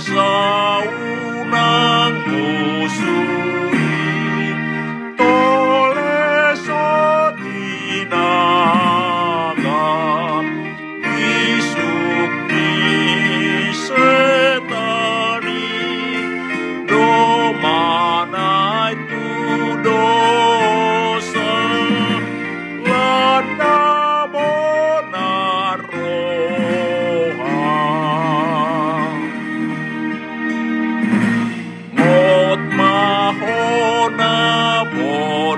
Oslo.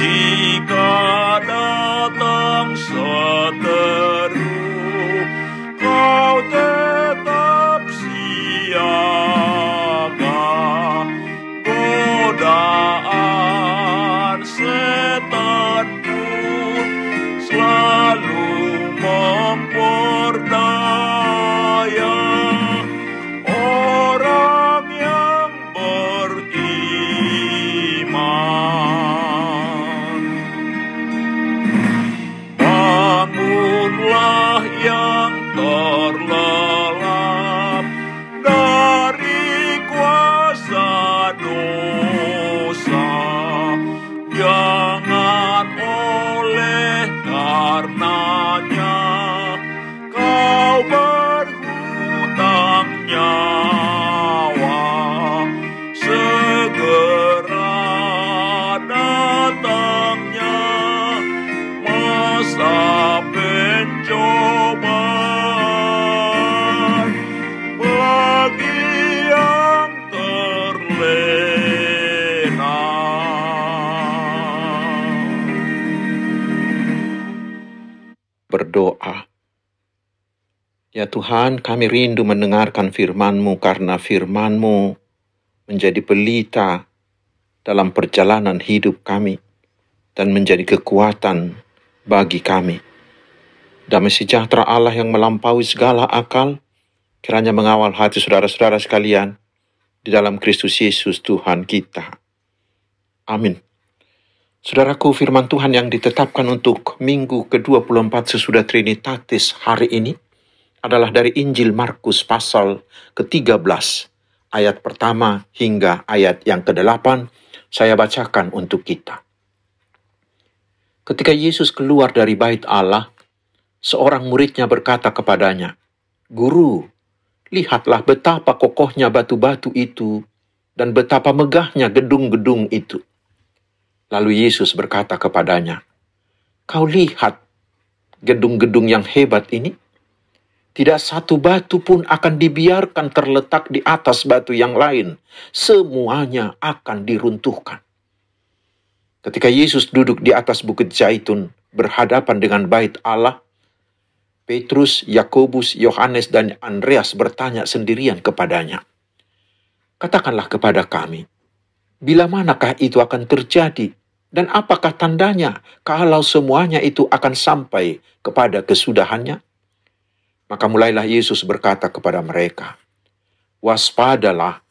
Yeah. Ya Tuhan, kami rindu mendengarkan firman-Mu karena firman-Mu menjadi pelita dalam perjalanan hidup kami dan menjadi kekuatan bagi kami. Damai sejahtera Allah yang melampaui segala akal, kiranya mengawal hati saudara-saudara sekalian di dalam Kristus Yesus Tuhan kita. Amin. Saudaraku, firman Tuhan yang ditetapkan untuk minggu ke-24 sesudah Trinitatis hari ini adalah dari Injil Markus pasal ke-13, ayat pertama hingga ayat yang ke-8. Saya bacakan untuk kita. Ketika Yesus keluar dari bait Allah, seorang muridnya berkata kepadanya, Guru, lihatlah betapa kokohnya batu-batu itu dan betapa megahnya gedung-gedung itu. Lalu Yesus berkata kepadanya, Kau lihat gedung-gedung yang hebat ini? Tidak satu batu pun akan dibiarkan terletak di atas batu yang lain. Semuanya akan diruntuhkan. Ketika Yesus duduk di atas bukit Zaitun berhadapan dengan bait Allah, Petrus, Yakobus, Yohanes, dan Andreas bertanya sendirian kepadanya, "Katakanlah kepada kami, bila manakah itu akan terjadi, dan apakah tandanya kalau semuanya itu akan sampai kepada kesudahannya?" Maka mulailah Yesus berkata kepada mereka, "Waspadalah,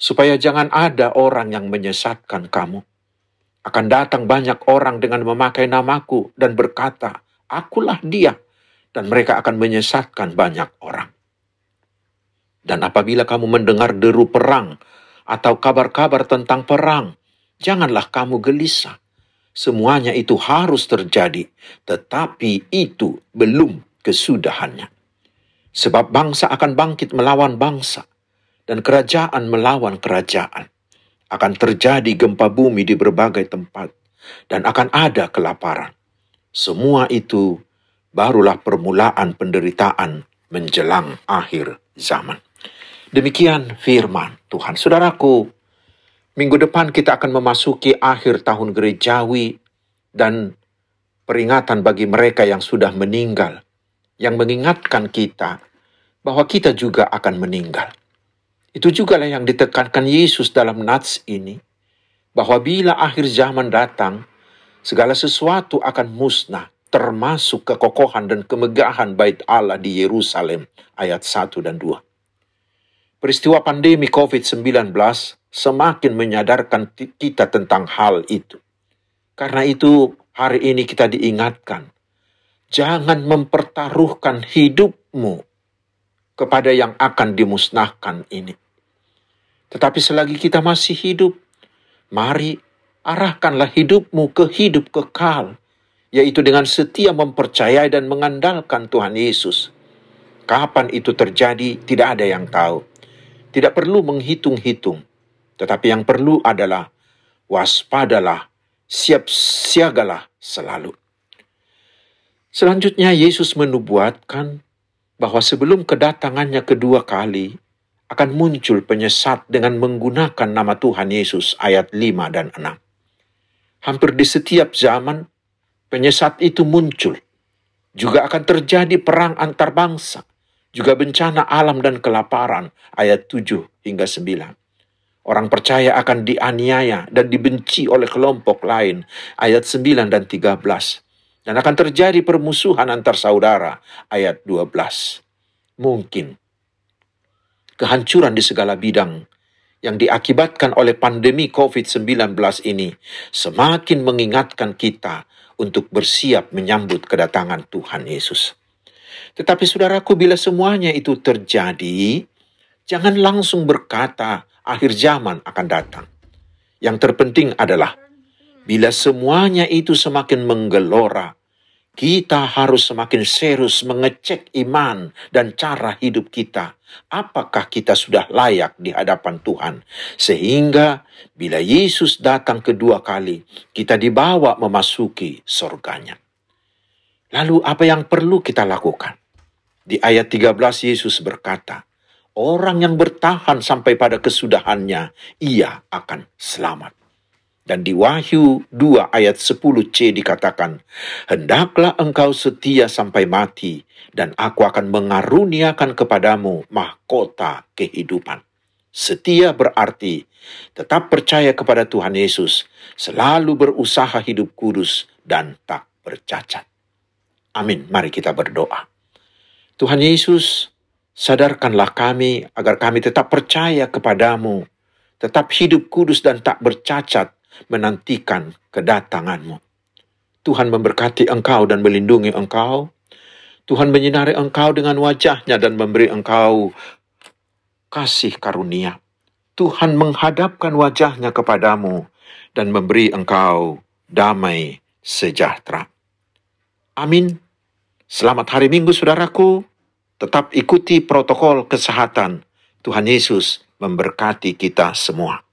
supaya jangan ada orang yang menyesatkan kamu. Akan datang banyak orang dengan memakai namaku dan berkata, Akulah dia, dan mereka akan menyesatkan banyak orang. Dan apabila kamu mendengar deru perang atau kabar-kabar tentang perang, janganlah kamu gelisah. Semuanya itu harus terjadi, tetapi itu belum kesudahannya. Sebab bangsa akan bangkit melawan bangsa, dan kerajaan melawan kerajaan. Akan terjadi gempa bumi di berbagai tempat, dan akan ada kelaparan. Semua itu barulah permulaan penderitaan menjelang akhir zaman. Demikian firman Tuhan. Saudaraku, minggu depan kita akan memasuki akhir tahun gerejawi dan peringatan bagi mereka yang sudah meninggal, yang mengingatkan kita bahwa kita juga akan meninggal. Itu juga lah yang ditekankan Yesus dalam nats ini, bahwa bila akhir zaman datang, segala sesuatu akan musnah, termasuk kekokohan dan kemegahan bait Allah di Yerusalem ayat 1 dan 2. Peristiwa pandemi COVID-19 semakin menyadarkan kita tentang hal itu. Karena itu hari ini kita diingatkan, jangan mempertaruhkan hidupmu kepada yang akan dimusnahkan ini. Tetapi selagi kita masih hidup, mari arahkanlah hidupmu ke hidup kekal yaitu dengan setia mempercayai dan mengandalkan Tuhan Yesus. Kapan itu terjadi, tidak ada yang tahu. Tidak perlu menghitung-hitung, tetapi yang perlu adalah waspadalah, siap siagalah selalu. Selanjutnya Yesus menubuatkan bahwa sebelum kedatangannya kedua kali akan muncul penyesat dengan menggunakan nama Tuhan Yesus ayat 5 dan 6. Hampir di setiap zaman penyesat itu muncul. Juga akan terjadi perang antar bangsa, juga bencana alam dan kelaparan, ayat 7 hingga 9. Orang percaya akan dianiaya dan dibenci oleh kelompok lain, ayat 9 dan 13. Dan akan terjadi permusuhan antar saudara, ayat 12. Mungkin kehancuran di segala bidang yang diakibatkan oleh pandemi COVID-19 ini semakin mengingatkan kita untuk bersiap menyambut kedatangan Tuhan Yesus. Tetapi saudaraku, bila semuanya itu terjadi, jangan langsung berkata akhir zaman akan datang. Yang terpenting adalah bila semuanya itu semakin menggelora, kita harus semakin serius mengecek iman dan cara hidup kita. Apakah kita sudah layak di hadapan Tuhan? Sehingga bila Yesus datang kedua kali, kita dibawa memasuki surganya. Lalu apa yang perlu kita lakukan? Di ayat 13 Yesus berkata, Orang yang bertahan sampai pada kesudahannya, ia akan selamat. Dan di Wahyu 2 ayat 10c dikatakan, Hendaklah engkau setia sampai mati, dan aku akan mengaruniakan kepadamu mahkota kehidupan. Setia berarti tetap percaya kepada Tuhan Yesus, selalu berusaha hidup kudus dan tak bercacat. Amin. Mari kita berdoa. Tuhan Yesus, sadarkanlah kami agar kami tetap percaya kepadamu, tetap hidup kudus dan tak bercacat, menantikan kedatanganmu. Tuhan memberkati engkau dan melindungi engkau. Tuhan menyinari engkau dengan wajahnya dan memberi engkau kasih karunia. Tuhan menghadapkan wajahnya kepadamu dan memberi engkau damai sejahtera. Amin. Selamat hari Minggu, saudaraku. Tetap ikuti protokol kesehatan. Tuhan Yesus memberkati kita semua.